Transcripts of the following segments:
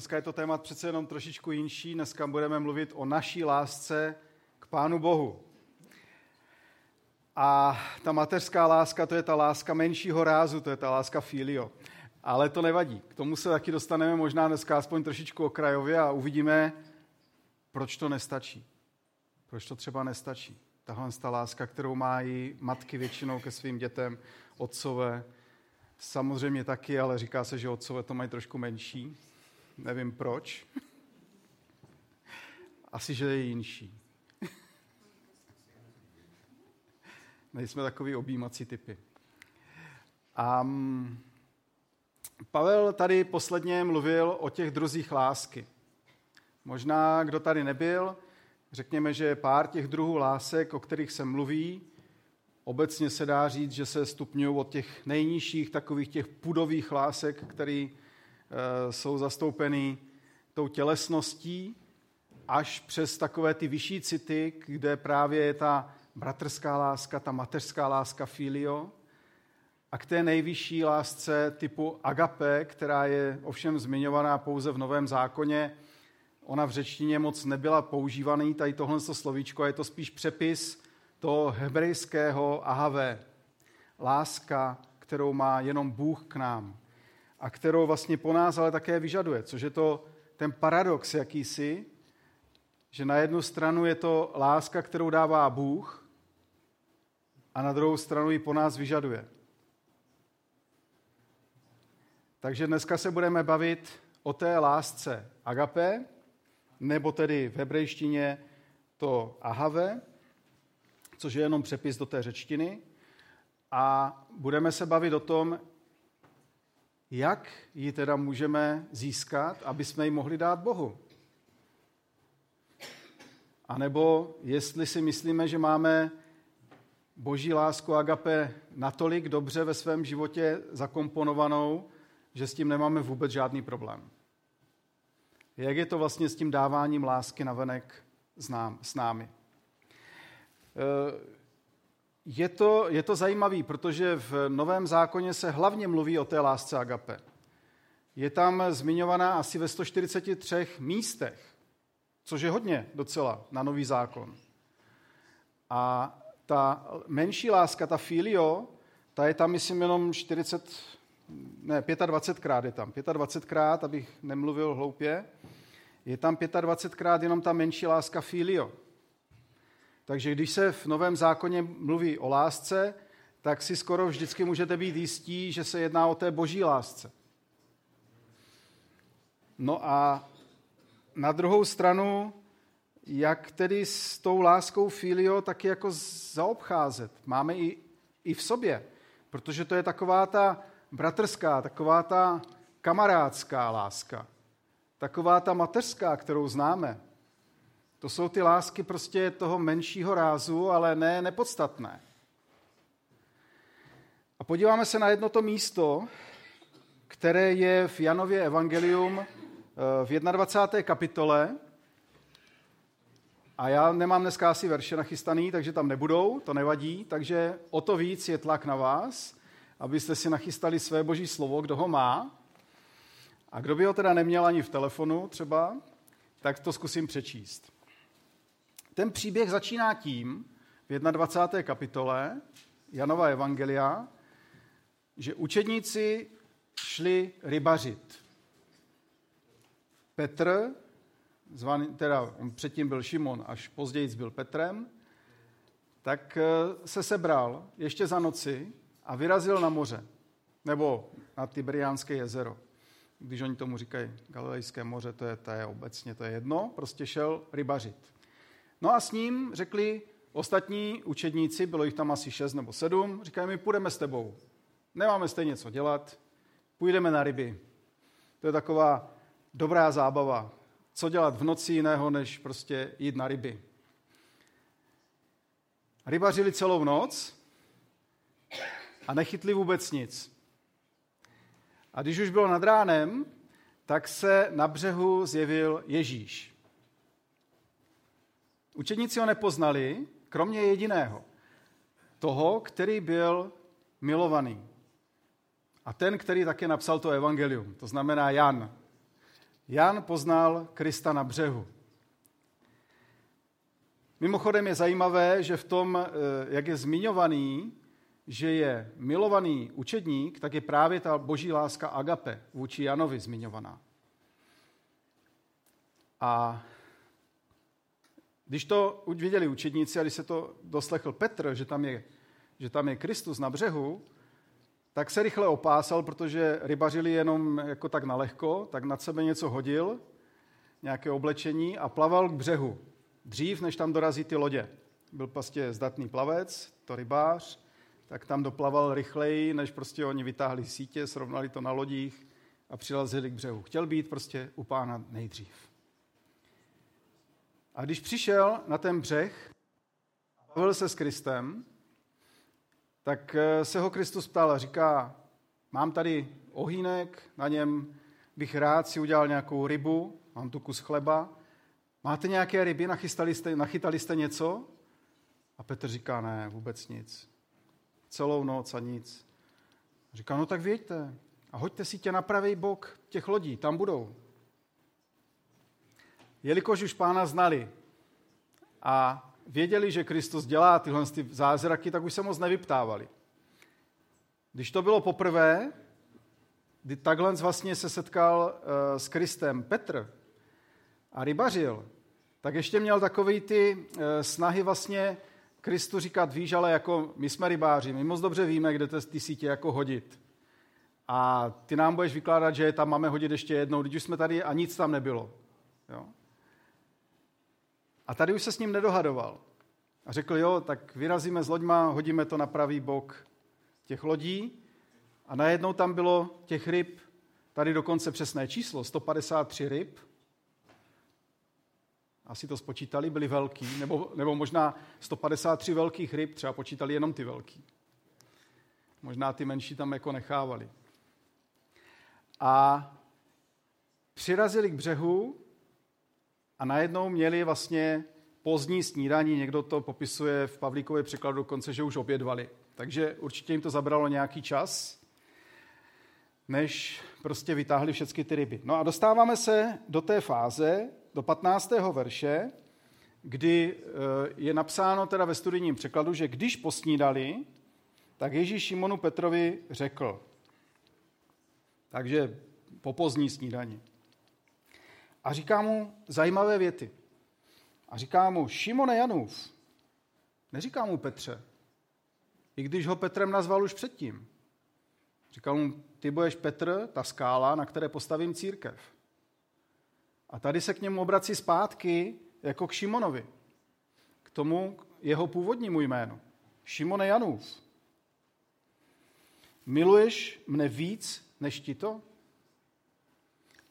dneska je to téma přece jenom trošičku jinší. Dneska budeme mluvit o naší lásce k Pánu Bohu. A ta mateřská láska, to je ta láska menšího rázu, to je ta láska filio. Ale to nevadí. K tomu se taky dostaneme možná dneska aspoň trošičku okrajově a uvidíme, proč to nestačí. Proč to třeba nestačí. Tahle ta láska, kterou mají matky většinou ke svým dětem, otcové, samozřejmě taky, ale říká se, že otcové to mají trošku menší. Nevím proč. Asi, že je jinší. Nejsme takový objímací typy. A Pavel tady posledně mluvil o těch druzích lásky. Možná, kdo tady nebyl, řekněme, že pár těch druhů lásek, o kterých se mluví, obecně se dá říct, že se stupňují od těch nejnižších, takových těch pudových lásek, které e, jsou zastoupeny tou tělesností, až přes takové ty vyšší city, kde právě je ta bratrská láska, ta mateřská láska filio, a k té nejvyšší lásce typu agape, která je ovšem zmiňovaná pouze v Novém zákoně, ona v řečtině moc nebyla používaný, tady tohle slovíčko, je to spíš přepis toho hebrejského ahave. Láska, kterou má jenom Bůh k nám a kterou vlastně po nás ale také vyžaduje, což je to ten paradox jakýsi, že na jednu stranu je to láska, kterou dává Bůh a na druhou stranu ji po nás vyžaduje. Takže dneska se budeme bavit o té lásce agape, nebo tedy v hebrejštině to ahave, což je jenom přepis do té řečtiny. A budeme se bavit o tom, jak ji teda můžeme získat, aby jsme ji mohli dát Bohu. A nebo jestli si myslíme, že máme boží lásku agape natolik dobře ve svém životě zakomponovanou, že s tím nemáme vůbec žádný problém. Jak je to vlastně s tím dáváním lásky na venek s námi? Je to, je to zajímavé, protože v Novém zákoně se hlavně mluví o té lásce agape. Je tam zmiňovaná asi ve 143 místech, což je hodně docela na Nový zákon. A ta menší láska, ta filio, ta je tam, myslím, jenom 40, ne, 25krát je tam. 25krát, abych nemluvil hloupě. Je tam 25krát jenom ta menší láska filio. Takže když se v Novém zákoně mluví o lásce, tak si skoro vždycky můžete být jistí, že se jedná o té boží lásce. No a na druhou stranu, jak tedy s tou láskou filio taky jako zaobcházet? Máme i, i v sobě, protože to je taková ta bratrská, taková ta kamarádská láska, taková ta mateřská, kterou známe. To jsou ty lásky prostě toho menšího rázu, ale ne nepodstatné. A podíváme se na jedno to místo, které je v Janově Evangelium eh, v 21. kapitole. A já nemám dneska asi verše nachystaný, takže tam nebudou, to nevadí, takže o to víc je tlak na vás, abyste si nachystali své boží slovo, kdo ho má. A kdo by ho teda neměl ani v telefonu třeba, tak to zkusím přečíst. Ten příběh začíná tím, v 21. kapitole Janova Evangelia, že učedníci šli rybařit. Petr, zvaný, teda on předtím byl Šimon, až později byl Petrem, tak eh, se sebral ještě za noci a vyrazil na moře, nebo na Tiberiánské jezero. Když oni tomu říkají Galilejské moře, to je, to je obecně, to je jedno, prostě šel rybařit. No a s ním řekli ostatní učedníci, bylo jich tam asi šest nebo sedm, říkají, my půjdeme s tebou. Nemáme stejně co dělat, půjdeme na ryby. To je taková dobrá zábava. Co dělat v noci jiného, než prostě jít na ryby. Rybařili celou noc a nechytli vůbec nic. A když už bylo nad ránem, tak se na břehu zjevil Ježíš. Učedníci ho nepoznali, kromě jediného. Toho, který byl milovaný. A ten, který také napsal to evangelium, to znamená Jan. Jan poznal Krista na břehu. Mimochodem je zajímavé, že v tom, eh, jak je zmiňovaný, že je milovaný učedník, tak je právě ta boží láska agape vůči Janovi zmiňovaná. A když to viděli učedníci a když se to doslechl Petr, že tam je, že tam je Kristus na břehu, tak se rychle opásal, protože rybařili jenom jako tak nalehko, tak nad sebe něco hodil, nějaké oblečení a plaval k břehu. Dřív, než tam dorazí ty lodě. Byl prostě zdatný plavec, to rybář, tak tam doplaval rychleji, než prostě oni vytáhli sítě, srovnali to na lodích a přilazili k břehu. Chtěl být prostě u pána nejdřív. A když přišel na ten břeh, bavil se s Kristem, tak eh, se ho Kristus ptal a říká, mám tady ohýnek, na něm bych rád si udělal nějakou rybu, mám tu kus chleba, máte nějaké ryby, nachystali jste, nachytali jste něco? A Petr říká, ne, vůbec nic. Celou noc a nic. Říká, no tak věďte a hoďte si tě na pravý bok těch lodí, tam budou. Jelikož už pána znali a věděli, že Kristus dělá tyhle ty zázraky, tak už se moc nevyptávali. Když to bylo poprvé, kdy takhle vlastně se setkal uh, s Kristem Petr a rybařil, tak ještě měl takový ty uh, snahy vlastně Kristu říkat, víš, ale jako my jsme rybáři, my moc dobře víme, kde ty sítě jako hodit. A ty nám budeš vykládat, že tam máme hodit ještě jednou, když už jsme tady a nic tam nebylo. Jo? A tady už se s ním nedohadoval. A řekl, jo, tak vyrazíme s loďma, hodíme to na pravý bok těch lodí a najednou tam bylo těch ryb, tady dokonce přesné číslo, 153 ryb. Asi to spočítali, byli velký, nebo, nebo možná 153 velkých ryb, třeba počítali jenom ty velký. Možná ty menší tam jako nechávali. A přirazili k břehu a najednou měli vlastně pozdní snídaní, někdo to popisuje v Pavlíkově překladu dokonce, že už obědvali. Takže určitě jim to zabralo nějaký čas, než prostě vytáhli všechny ty ryby. No a dostáváme se do té fáze, do 15. verše, kdy eh, je napsáno teda ve studijním překladu, že když posnídali, tak Ježíš Šimonu Petrovi řekl, takže po pozdní snídani. A říká mu zajímavé věty. A říká mu, Šimone Janův, neříká mu Petře, i když ho Petrem nazval už předtím. Říkal mu, ty budeš Petr, ta skála, na které postavím církev. A tady se k němu obrací zpátky jako k Šimonovi, k tomu jeho původnímu jménu. Šimone Janův. Miluješ mne víc než ti to?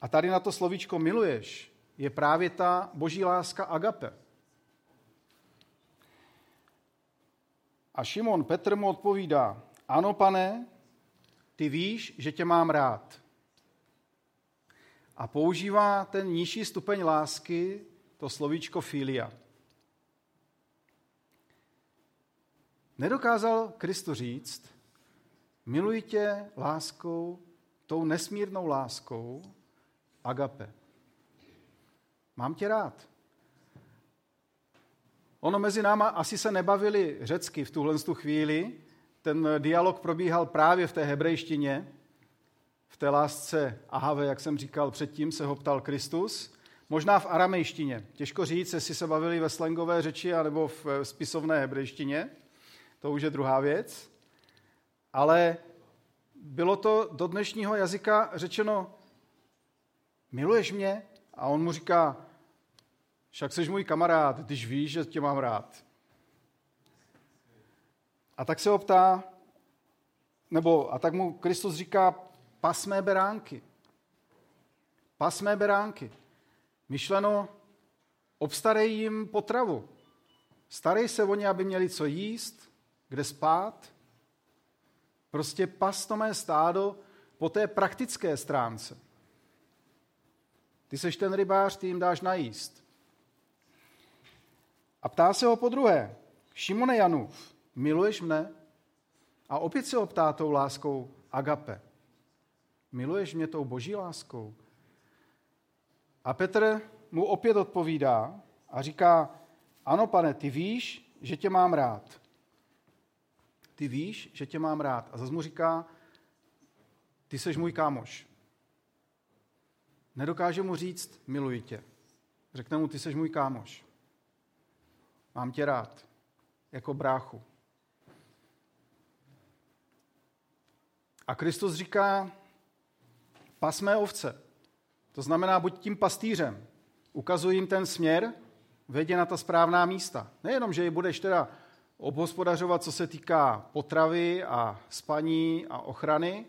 A tady na to slovíčko miluješ je právě ta boží láska agape. A Šimon Petr mu odpovídá, ano pane, ty víš, že tě mám rád. A používá ten nižší stupeň lásky, to slovíčko filia. Nedokázal Kristu říct, miluji tě láskou, tou nesmírnou láskou, agape. Mám tě rád. Ono mezi náma asi se nebavili řecky v tuhle tu chvíli. Ten dialog probíhal právě v té hebrejštině, v té lásce Ahave, jak jsem říkal předtím, se ho ptal Kristus. Možná v aramejštině. Těžko říct, jestli se bavili ve slangové řeči anebo v spisovné hebrejštině. To už je druhá věc. Ale bylo to do dnešního jazyka řečeno, miluješ mě? A on mu říká, však jsi můj kamarád, když víš, že tě mám rád. A tak se ho ptá, nebo a tak mu Kristus říká, pasmé beránky. Pasmé beránky. Myšleno, obstarej jim potravu. Starej se o ně, aby měli co jíst, kde spát. Prostě pas to mé stádo po té praktické stránce. Ty seš ten rybář, ty jim dáš najíst. A ptá se ho po druhé, Šimone Janův, miluješ mne? A opět se ho ptá tou láskou agape. Miluješ mě tou boží láskou? A Petr mu opět odpovídá a říká, ano pane, ty víš, že tě mám rád. Ty víš, že tě mám rád. A zase mu říká, ty seš můj kámoš. Nedokáže mu říct, miluji tě. Řekne mu, ty seš můj kámoš. Mám tě rád. Jako bráchu. A Kristus říká, pas mé ovce. To znamená, buď tím pastýřem. Ukazuj jim ten směr, vedě na ta správná místa. Nejenom, že ji budeš teda obhospodařovat, co se týká potravy a spaní a ochrany,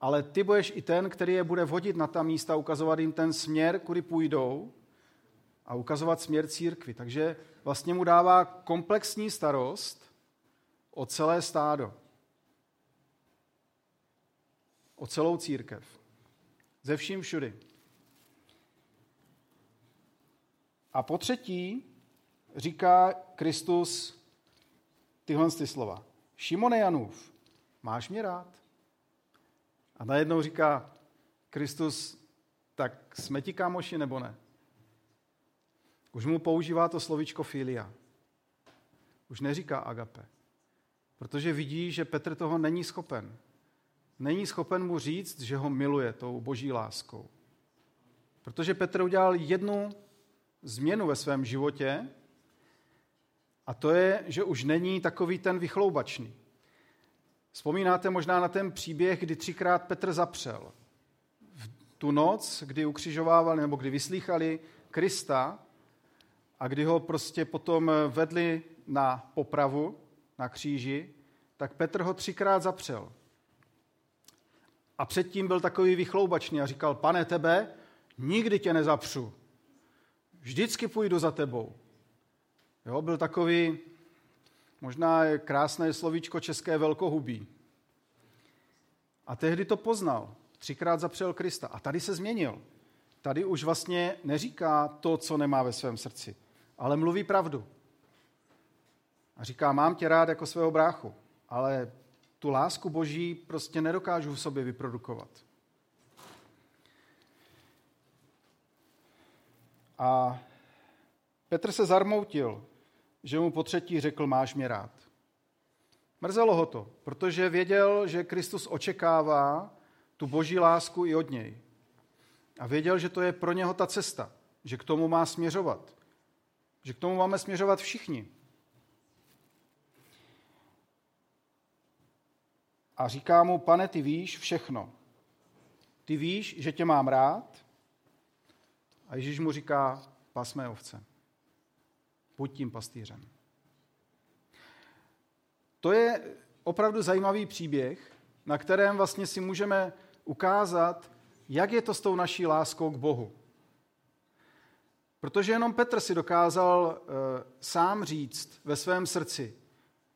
ale ty budeš i ten, který je bude vodit na ta místa, ukazovat jim ten směr, kudy půjdou a ukazovat směr církvy. Takže vlastně mu dává komplexní starost o celé stádo. O celou církev. Ze vším všudy. A po třetí říká Kristus tyhle ty slova. Šimone Janův, máš mě rád? A najednou říká Kristus, tak jsme ti kámoši nebo ne? Už mu používá to slovíčko filia. Už neříká agape. Protože vidí, že Petr toho není schopen. Není schopen mu říct, že ho miluje tou boží láskou. Protože Petr udělal jednu změnu ve svém životě a to je, že už není takový ten vychloubačný. Vzpomínáte možná na ten příběh, kdy třikrát Petr zapřel. V tu noc, kdy ukřižovávali nebo kdy vyslýchali Krista a kdy ho prostě potom vedli na popravu, na kříži, tak Petr ho třikrát zapřel. A předtím byl takový vychloubačný a říkal, pane tebe, nikdy tě nezapřu. Vždycky půjdu za tebou. Jo, byl takový, možná je krásné slovíčko české velkohubí. A tehdy to poznal. Třikrát zapřel Krista. A tady se změnil. Tady už vlastně neříká to, co nemá ve svém srdci, ale mluví pravdu. A říká, mám tě rád jako svého bráchu, ale tu lásku boží prostě nedokážu v sobě vyprodukovat. A Petr se zarmoutil, že mu po třetí řekl, máš mě rád. Mrzelo ho to, protože věděl, že Kristus očekává tu boží lásku i od něj. A věděl, že to je pro něho ta cesta, že k tomu má směřovat. Že k tomu máme směřovat všichni. A říká mu, pane, ty víš všechno. Ty víš, že tě mám rád. A Ježíš mu říká, pas mé ovce. Buď tím pastýřem. To je opravdu zajímavý příběh, na kterém vlastně si můžeme ukázat, jak je to s tou naší láskou k Bohu. Protože jenom Petr si dokázal e, sám říct ve svém srdci,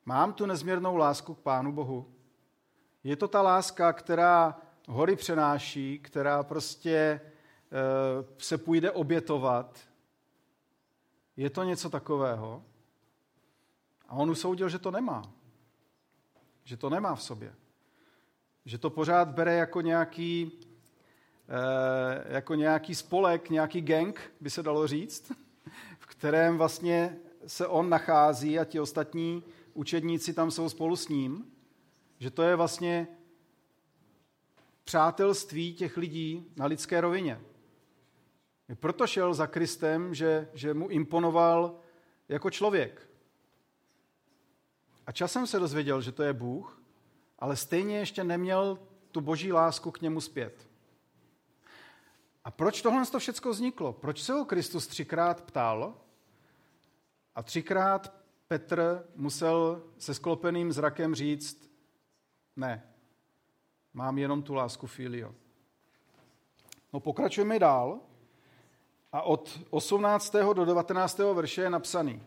mám tu nezměrnou lásku k Pánu Bohu. Je to ta láska, která hory přenáší, která prostě e, se půjde obětovat. Je to něco takového? A on usoudil, že to nemá že to nemá v sobě. Že to pořád bere jako nějaký, eh, jako nějaký spolek, nějaký gang, by se dalo říct, v kterém vlastně se on nachází a ti ostatní učedníci tam jsou spolu s ním. Že to je vlastně přátelství těch lidí na lidské rovině. Proto šel za Kristem, že, že mu imponoval jako člověk. A časem se dozvěděl, že to je Bůh, ale stejně ještě neměl tu boží lásku k němu zpět. A proč tohle to všechno vzniklo? Proč se ho Kristus třikrát ptal a třikrát Petr musel se sklopeným zrakem říct, ne, mám jenom tu lásku filio. No pokračujeme dál a od 18. do 19. verše je napsaný.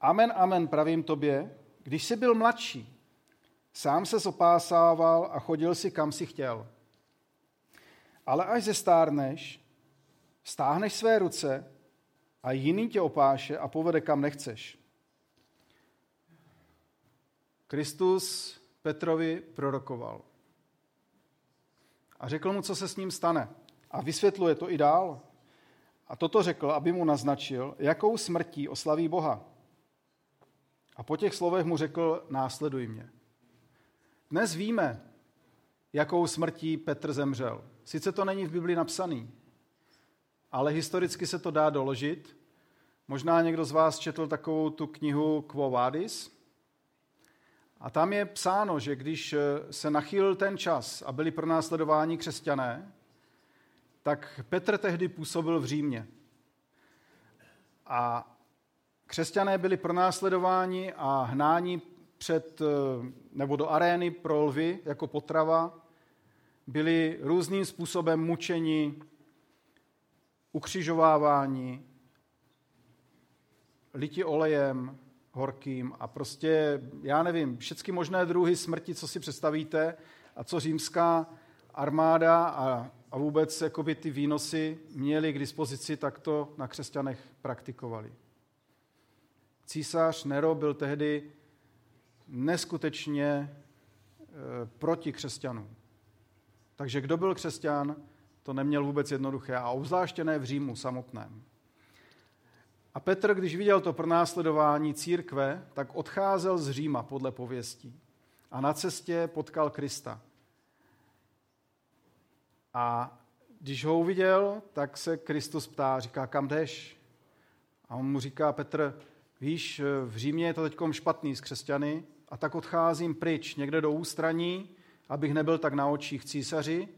Amen, amen, pravím tobě, když jsi byl mladší, sám se zopásával a chodil si kam si chtěl. Ale až zestárneš, stáhneš své ruce a jiný tě opáše a povede kam nechceš. Kristus Petrovi prorokoval. A řekl mu, co se s ním stane. A vysvětluje to i dál. A toto řekl, aby mu naznačil, jakou smrtí oslaví Boha. A po těch slovech mu řekl, následuj mě. Dnes víme, jakou smrtí Petr zemřel. Sice to není v Biblii napsaný, ale historicky se to dá doložit. Možná někdo z vás četl takovou tu knihu Quo Vadis. A tam je psáno, že když se nachýlil ten čas a byli pronásledováni křesťané, tak Petr tehdy působil v Římě. A křesťané byli pronásledováni a hnáni před, eh, nebo do arény pro lvy jako potrava, byli různým způsobem mučeni, ukřižovávání, liti olejem horkým a prostě, já nevím, všechny možné druhy smrti, co si představíte a co římská armáda a, a vůbec jakoby ty výnosy měli k dispozici, tak to na křesťanech praktikovali. Císař Nero byl tehdy neskutečně e, proti křesťanům. Takže kdo byl křesťan, to neměl vůbec jednoduché, a obzvláště ne v Římu samotném. A Petr, když viděl to pronásledování církve, tak odcházel z Říma podle pověstí. A na cestě potkal Krista. A když ho uviděl, tak se Kristus ptá, říká, kam jdeš? A on mu říká, Petr, víš, v Římě je to teď špatný s křesťany, a tak odcházím pryč někde do ústraní, abych nebyl tak na očích císaři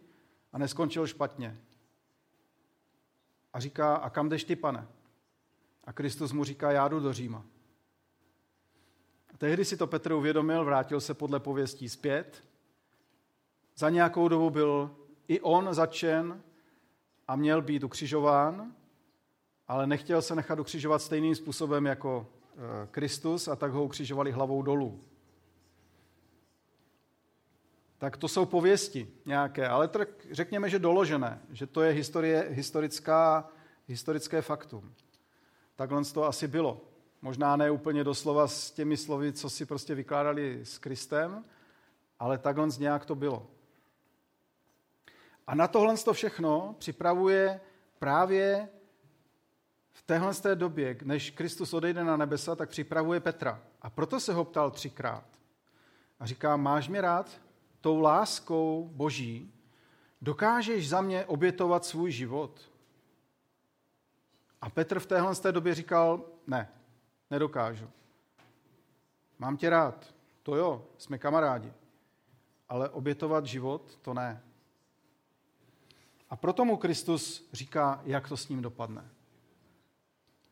a neskončil špatně. A říká, a kam jdeš ty, pane? A Kristus mu říká, já jdu do Říma. A tehdy si to Petr uvědomil, vrátil se podle pověstí zpět. Za nějakou dobu byl i on začen a měl být ukřižován, ale nechtěl se nechat ukřižovat stejným způsobem jako eh, Kristus a tak ho ukřižovali hlavou dolů tak to jsou pověsti nějaké, ale tak řekněme, že doložené, že to je historie, historická, historické faktum. Takhle to asi bylo. Možná ne úplně doslova s těmi slovy, co si prostě vykládali s Kristem, ale takhle nějak to bylo. A na tohle to všechno připravuje právě v téhle době, než Kristus odejde na nebesa, tak připravuje Petra. A proto se ho ptal třikrát. A říká, máš mě rád? tou láskou boží, dokážeš za mě obětovat svůj život? A Petr v téhle té době říkal, ne, nedokážu. Mám tě rád, to jo, jsme kamarádi, ale obětovat život, to ne. A proto mu Kristus říká, jak to s ním dopadne.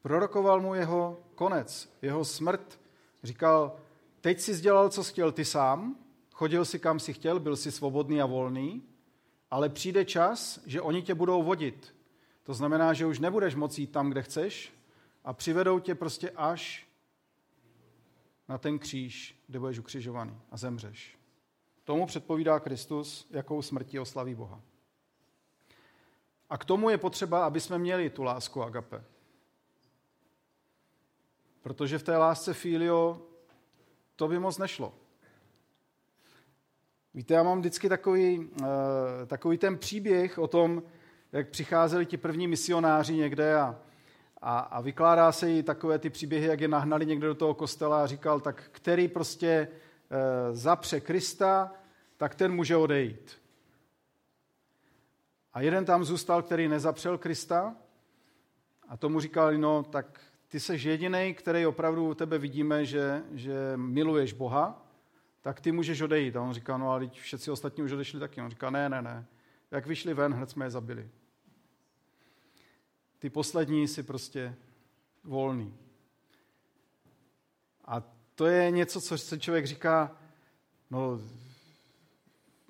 Prorokoval mu jeho konec, jeho smrt. Říkal, teď si dělal, co chtěl ty sám, chodil si kam si chtěl, byl si svobodný a volný, ale přijde čas, že oni tě budou vodit. To znamená, že už nebudeš moci jít tam, kde chceš a přivedou tě prostě až na ten kříž, kde budeš ukřižovaný a zemřeš. Tomu předpovídá Kristus, jakou smrtí oslaví Boha. A k tomu je potřeba, aby jsme měli tu lásku agape. Protože v té lásce filio to by moc nešlo. Víte, já mám vždycky takový, uh, takový ten příběh o tom, jak přicházeli ti první misionáři někde a, a, a vykládá se i takové ty příběhy, jak je nahnali někde do toho kostela a říkal, tak který prostě uh, zapře Krista, tak ten může odejít. A jeden tam zůstal, který nezapřel Krista a tomu říkal, no tak ty jsi jediný, který opravdu u tebe vidíme, že, že miluješ Boha, tak ty můžeš odejít. A on říká, no ale všichni ostatní už odešli taky. On říká, ne, ne, ne. Jak vyšli ven, hned jsme je zabili. Ty poslední si prostě volný. A to je něco, co se člověk říká, no,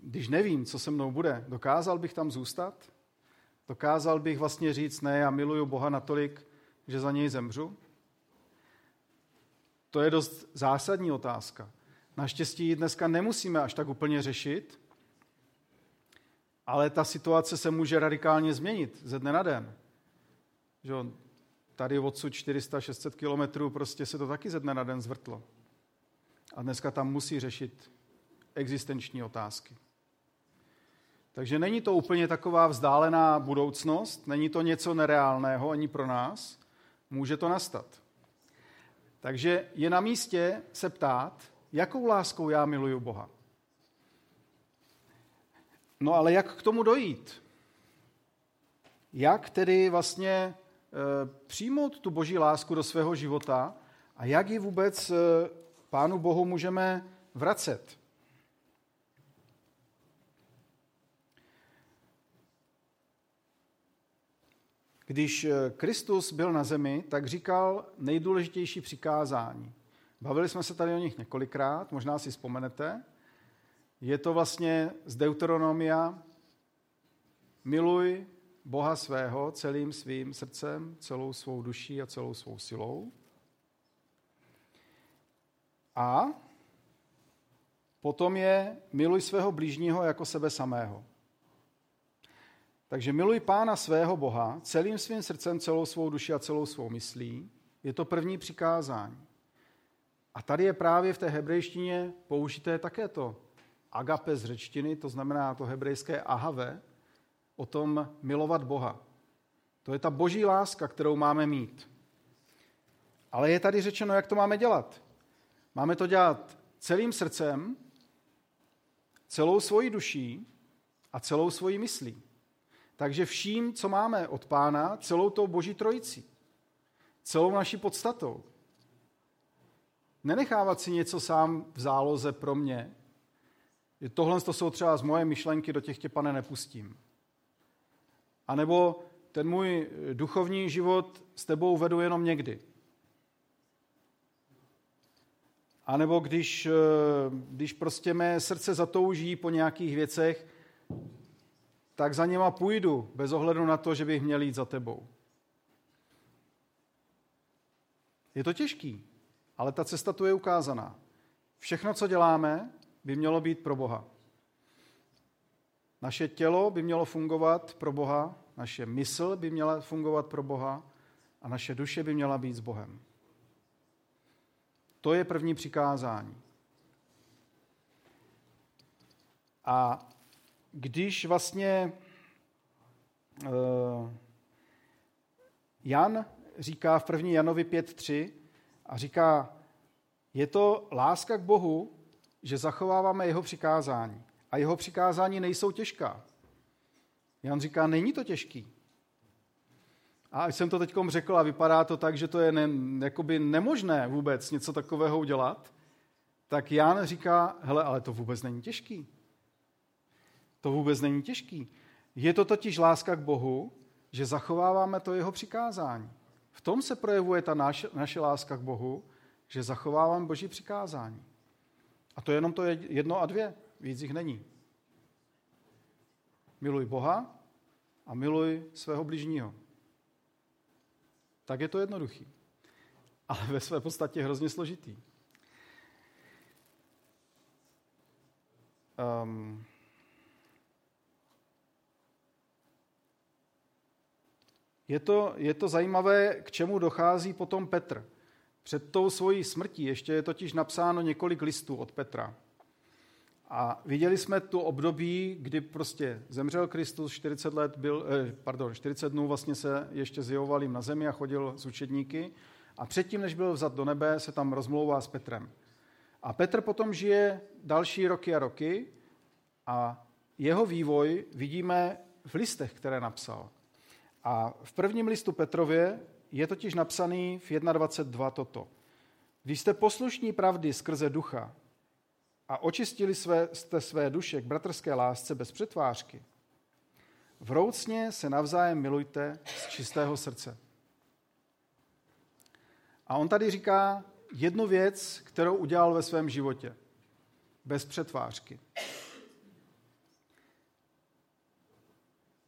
když nevím, co se mnou bude, dokázal bych tam zůstat? Dokázal bych vlastně říct, ne, já miluju Boha natolik, že za něj zemřu? To je dost zásadní otázka. Naštěstí ji dneska nemusíme až tak úplně řešit, ale ta situace se může radikálně změnit ze dne na den. Že tady odsud 400-600 kilometrů prostě se to taky ze dne na den zvrtlo. A dneska tam musí řešit existenční otázky. Takže není to úplně taková vzdálená budoucnost, není to něco nereálného ani pro nás, může to nastat. Takže je na místě se ptát, jakou láskou já miluju Boha. No ale jak k tomu dojít? Jak tedy vlastně e, přijmout tu boží lásku do svého života a jak ji vůbec e, Pánu Bohu můžeme vracet? Když eh, Kristus byl na zemi, tak říkal nejdůležitější přikázání. Bavili jsme se tady o nich několikrát, možná si vzpomenete. Je to vlastně z Deuteronomia miluj Boha svého celým svým srdcem, celou svou duší a celou svou silou. A potom je miluj svého blížního jako sebe samého. Takže miluj Pána svého Boha celým svým srdcem, celou svou duši a celou svou myslí. Je to první přikázání. A tady je právě v té hebrejštině použité také to agape z řečtiny, to znamená to hebrejské ahave, o tom milovat Boha. To je ta boží láska, kterou máme mít. Ale je tady řečeno, jak to máme dělat. Máme to dělat celým srdcem, celou svojí duší a celou svojí myslí. Takže vším, co máme od pána, celou tou boží trojicí, celou naší podstatou. Nenechávat si něco sám v záloze pro mě. Tohle to jsou třeba z moje myšlenky, do těch tě, pane, nepustím. A nebo ten můj duchovní život s tebou vedu jenom někdy. A nebo když, když prostě mé srdce zatouží po nějakých věcech, tak za něma půjdu, bez ohledu na to, že bych měl jít za tebou. Je to těžký, ale ta cesta tu je ukázaná. Všechno, co děláme, by mělo být pro Boha. Naše tělo by mělo fungovat pro Boha, naše mysl by měla fungovat pro Boha a naše duše by měla být s Bohem. To je první přikázání. A když vlastně uh, Jan říká v 1. Janovi 5.3 a říká, je to láska k Bohu, že zachováváme jeho přikázání. A jeho přikázání nejsou těžká. Jan říká, není to těžký. A jsem to teď řekl a vypadá to tak, že to je ne, jakoby nemožné vůbec něco takového udělat, tak Jan říká, hele, ale to vůbec není těžký. To vůbec není těžký. Je to totiž láska k Bohu, že zachováváme to jeho přikázání. V tom se projevuje ta naše, naše láska k Bohu, že zachováváme Boží přikázání. A to je jenom to jedno a dvě, víc jich není. Miluj Boha a miluj svého bližního. Tak je to jednoduchý. Ale ve své podstatě hrozně složitý. Um, Je to, je to zajímavé, k čemu dochází potom Petr. Před tou svojí smrtí ještě je totiž napsáno několik listů od Petra. A viděli jsme tu období, kdy prostě zemřel Kristus, 40, let byl, eh, pardon, 40 dnů vlastně se ještě zjevoval jim na zemi a chodil s učedníky. A předtím, než byl vzat do nebe, se tam rozmlouvá s Petrem. A Petr potom žije další roky a roky a jeho vývoj vidíme v listech, které napsal. A v prvním listu Petrově je totiž napsaný v 21.2 toto. Když jste poslušní pravdy skrze ducha a očistili své, jste své duše k bratrské lásce bez přetvářky, vroucně se navzájem milujte z čistého srdce. A on tady říká jednu věc, kterou udělal ve svém životě. Bez přetvářky.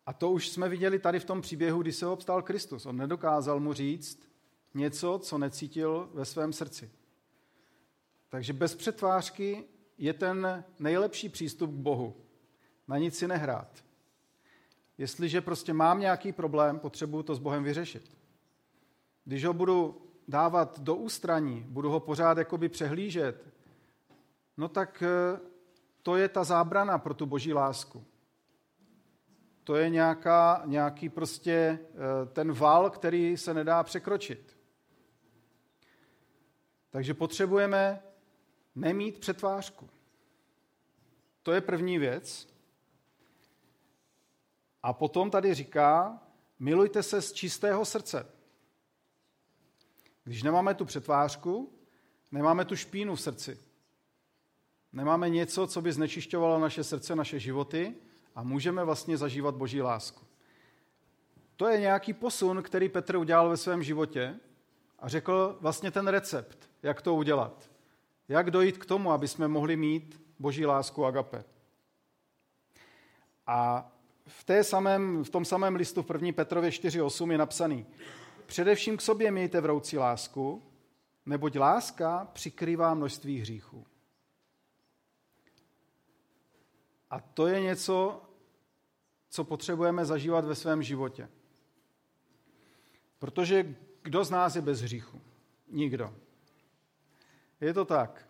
A to už jsme viděli tady v tom příběhu, kdy se obstal Kristus. On nedokázal mu říct něco, co necítil ve svém srdci. Takže bez přetvářky je ten nejlepší přístup k Bohu. Na nic si nehrát. Jestliže prostě mám nějaký problém, potřebuju to s Bohem vyřešit. Když ho budu dávat do ústraní, budu ho pořád jakoby přehlížet, no tak eh, to je ta zábrana pro tu boží lásku. To je nějaká, nějaký prostě eh, ten val, který se nedá překročit. Takže potřebujeme nemít přetvářku. To je první věc. A potom tady říká, milujte se z čistého srdce. Když nemáme tu přetvářku, nemáme tu špínu v srdci. Nemáme něco, co by znečišťovalo naše srdce, naše životy a můžeme vlastně zažívat boží lásku. To je nějaký posun, který Petr udělal ve svém životě a řekl vlastně ten recept, jak to udělat. Jak dojít k tomu, aby jsme mohli mít boží lásku agape. A v, té samém, v tom samém listu v 1. Petrově 4.8 je napsaný Především k sobě mějte vroucí lásku, neboť láska přikrývá množství hříchů. A to je něco, co potřebujeme zažívat ve svém životě. Protože kdo z nás je bez hříchu? Nikdo. Je to tak.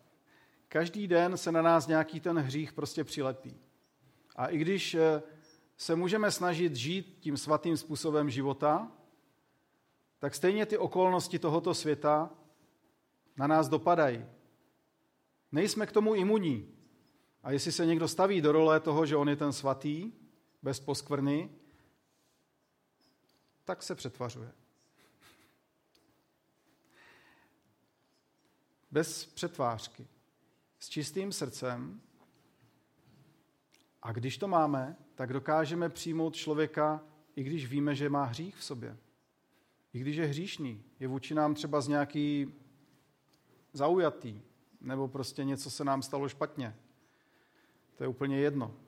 Každý den se na nás nějaký ten hřích prostě přilepí. A i když eh, se můžeme snažit žít tím svatým způsobem života, tak stejně ty okolnosti tohoto světa na nás dopadají. Nejsme k tomu imunní. A jestli se někdo staví do role toho, že on je ten svatý, bez poskvrny, tak se přetvařuje. Bez přetvářky. S čistým srdcem. A když to máme, tak dokážeme přijmout člověka, i když víme, že má hřích v sobě. I když je hříšný, je vůči nám třeba z nějaký zaujatý, nebo prostě něco se nám stalo špatně. To je úplně jedno.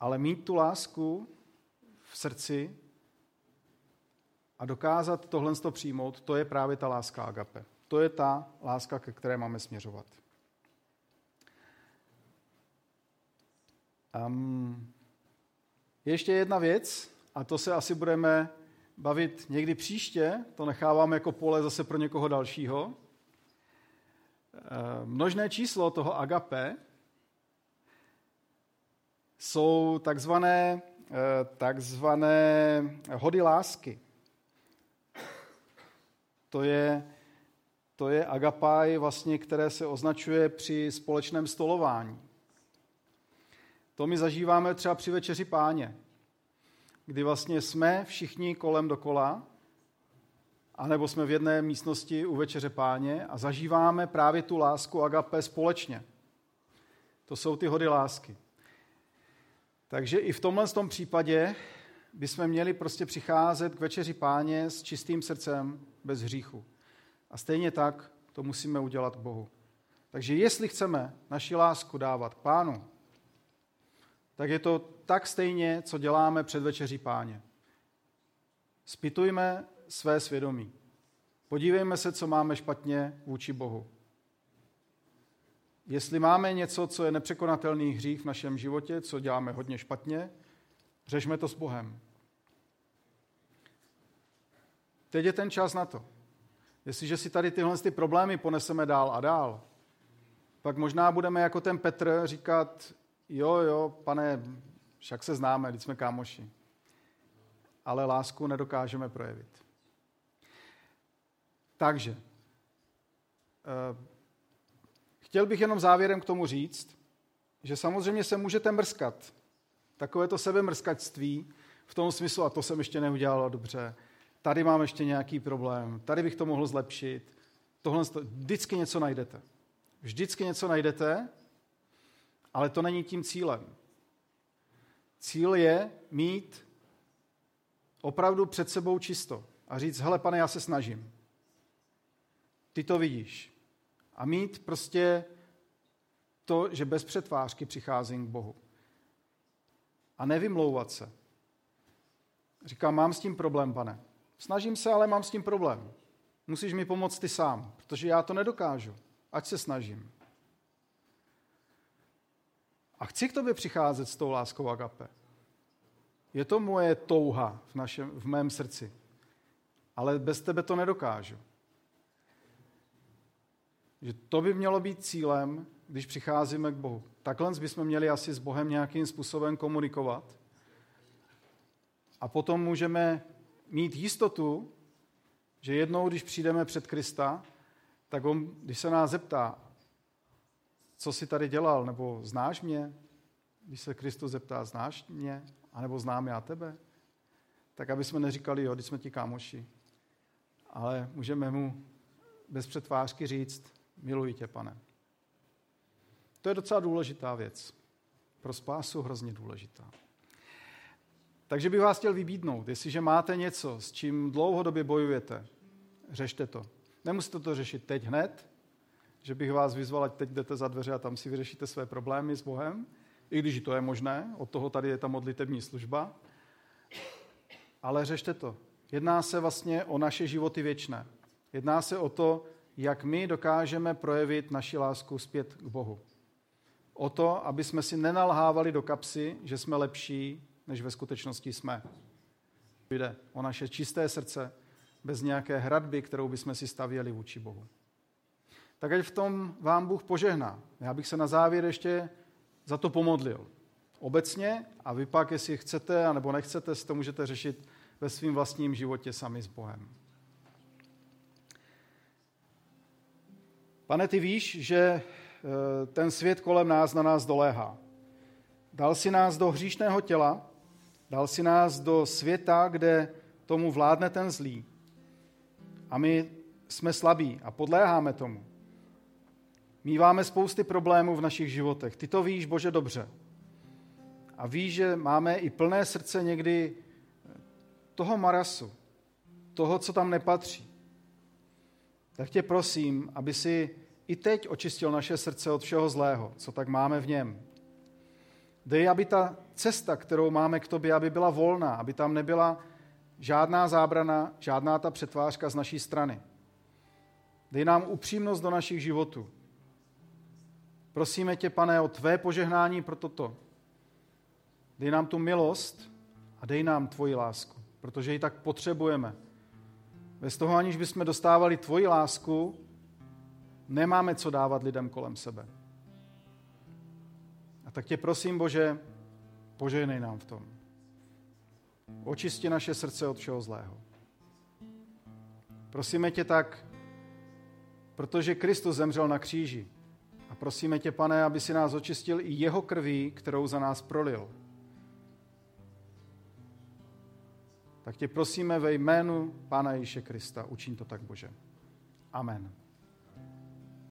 Ale mít tu lásku v srdci a dokázat tohle přijmout, to je právě ta láska agape. To je ta láska, ke které máme směřovat. Um, ještě jedna věc, a to se asi budeme bavit někdy příště, to nechávám jako pole zase pro někoho dalšího. Ehm, množné číslo toho agape jsou takzvané, eh, takzvané hody lásky. To je, to je agapaj, vlastně, které se označuje při společném stolování. To my zažíváme třeba při večeři páně, kdy vlastně jsme všichni kolem dokola, anebo jsme v jedné místnosti u večeře páně a zažíváme právě tu lásku agape společně. To jsou ty hody lásky. Takže i v tomhle tom případě bychom měli prostě přicházet k večeři páně s čistým srdcem, bez hříchu. A stejně tak to musíme udělat Bohu. Takže jestli chceme naši lásku dávat k pánu, tak je to tak stejně, co děláme před večeří páně. Spitujme své svědomí. Podívejme se, co máme špatně vůči Bohu. Jestli máme něco, co je nepřekonatelný hřích v našem životě, co děláme hodně špatně, řešme to s Bohem. Teď je ten čas na to. Jestliže si tady tyhle ty problémy poneseme dál a dál, pak možná budeme jako ten Petr říkat, jo, jo, pane, však se známe, když jsme kámoši. Ale lásku nedokážeme projevit. Takže, eh, chtěl bych jenom závěrem k tomu říct, že samozřejmě se můžete mrskat. Takové to sebemrskačství v tom smyslu, a to jsem ještě neudělal dobře, tady mám ještě nějaký problém, tady bych to mohl zlepšit. Tohle, vždycky něco najdete. Vždycky něco najdete, ale to není tím cílem. Cíl je mít opravdu před sebou čisto a říct, hele pane, já se snažím. Ty to vidíš. A mít prostě to, že bez přetvářky přicházím k Bohu. A nevymlouvat se. Říkám, mám s tím problém, pane. Snažím se, ale mám s tím problém. Musíš mi pomoct ty sám, protože já to nedokážu. Ať se snažím. A chci k tobě přicházet s tou láskou agape. Je to moje touha v, našem, v mém srdci. Ale bez tebe to nedokážu. Že to by mělo být cílem když přicházíme k Bohu. Takhle bychom měli asi s Bohem nějakým způsobem komunikovat. A potom můžeme mít jistotu, že jednou, když přijdeme před Krista, tak on, když se nás zeptá, co jsi tady dělal, nebo znáš mě, když se Kristus zeptá, znáš mě, anebo znám já tebe, tak aby jsme neříkali, jo, když jsme ti kámoši, ale můžeme mu bez přetvářky říct, miluji tě, pane. To je docela důležitá věc. Pro spásu hrozně důležitá. Takže bych vás chtěl vybídnout, jestliže máte něco, s čím dlouhodobě bojujete, řešte to. Nemusíte to řešit teď hned, že bych vás vyzval, ať teď jdete za dveře a tam si vyřešíte své problémy s Bohem, i když to je možné, od toho tady je ta modlitební služba, ale řešte to. Jedná se vlastně o naše životy věčné. Jedná se o to, jak my dokážeme projevit naši lásku zpět k Bohu. O to, aby jsme si nenalhávali do kapsy, že jsme lepší, než ve skutečnosti jsme. Jde o naše čisté srdce, bez nějaké hradby, kterou bychom si stavěli vůči Bohu. Tak ať v tom vám Bůh požehná. Já bych se na závěr ještě za to pomodlil. Obecně a vy pak, jestli chcete nebo nechcete, si to můžete řešit ve svém vlastním životě sami s Bohem. Pane, ty víš, že eh, ten svět kolem nás na nás doléhá. Dal si nás do hříšného těla, dal si nás do světa, kde tomu vládne ten zlý. A my jsme slabí a podléháme tomu. Míváme spousty problémů v našich životech. Ty to víš, Bože, dobře. A víš, že máme i plné srdce někdy toho marasu, toho, co tam nepatří. Tak tě prosím, aby si i teď očistil naše srdce od všeho zlého, co tak máme v něm. Dej, aby ta cesta, kterou máme k tobě, aby byla volná, aby tam nebyla žádná zábrana, žádná ta přetvářka z naší strany. Dej nám upřímnost do našich životů. Prosíme tě, pane, o tvé požehnání pro toto. Dej nám tu milost a dej nám tvoji lásku, protože ji tak potřebujeme. Bez toho, aniž bychom dostávali tvoji lásku, nemáme co dávat lidem kolem sebe. A tak tě prosím, Bože, požehnej nám v tom. Očisti naše srdce od všeho zlého. Prosíme tě tak, protože Kristus zemřel na kříži. A prosíme tě, pane, aby si nás očistil i jeho krví, kterou za nás prolil. Tak tě prosíme ve jménu Pána Ježíše Krista, učin to tak, Bože. Amen.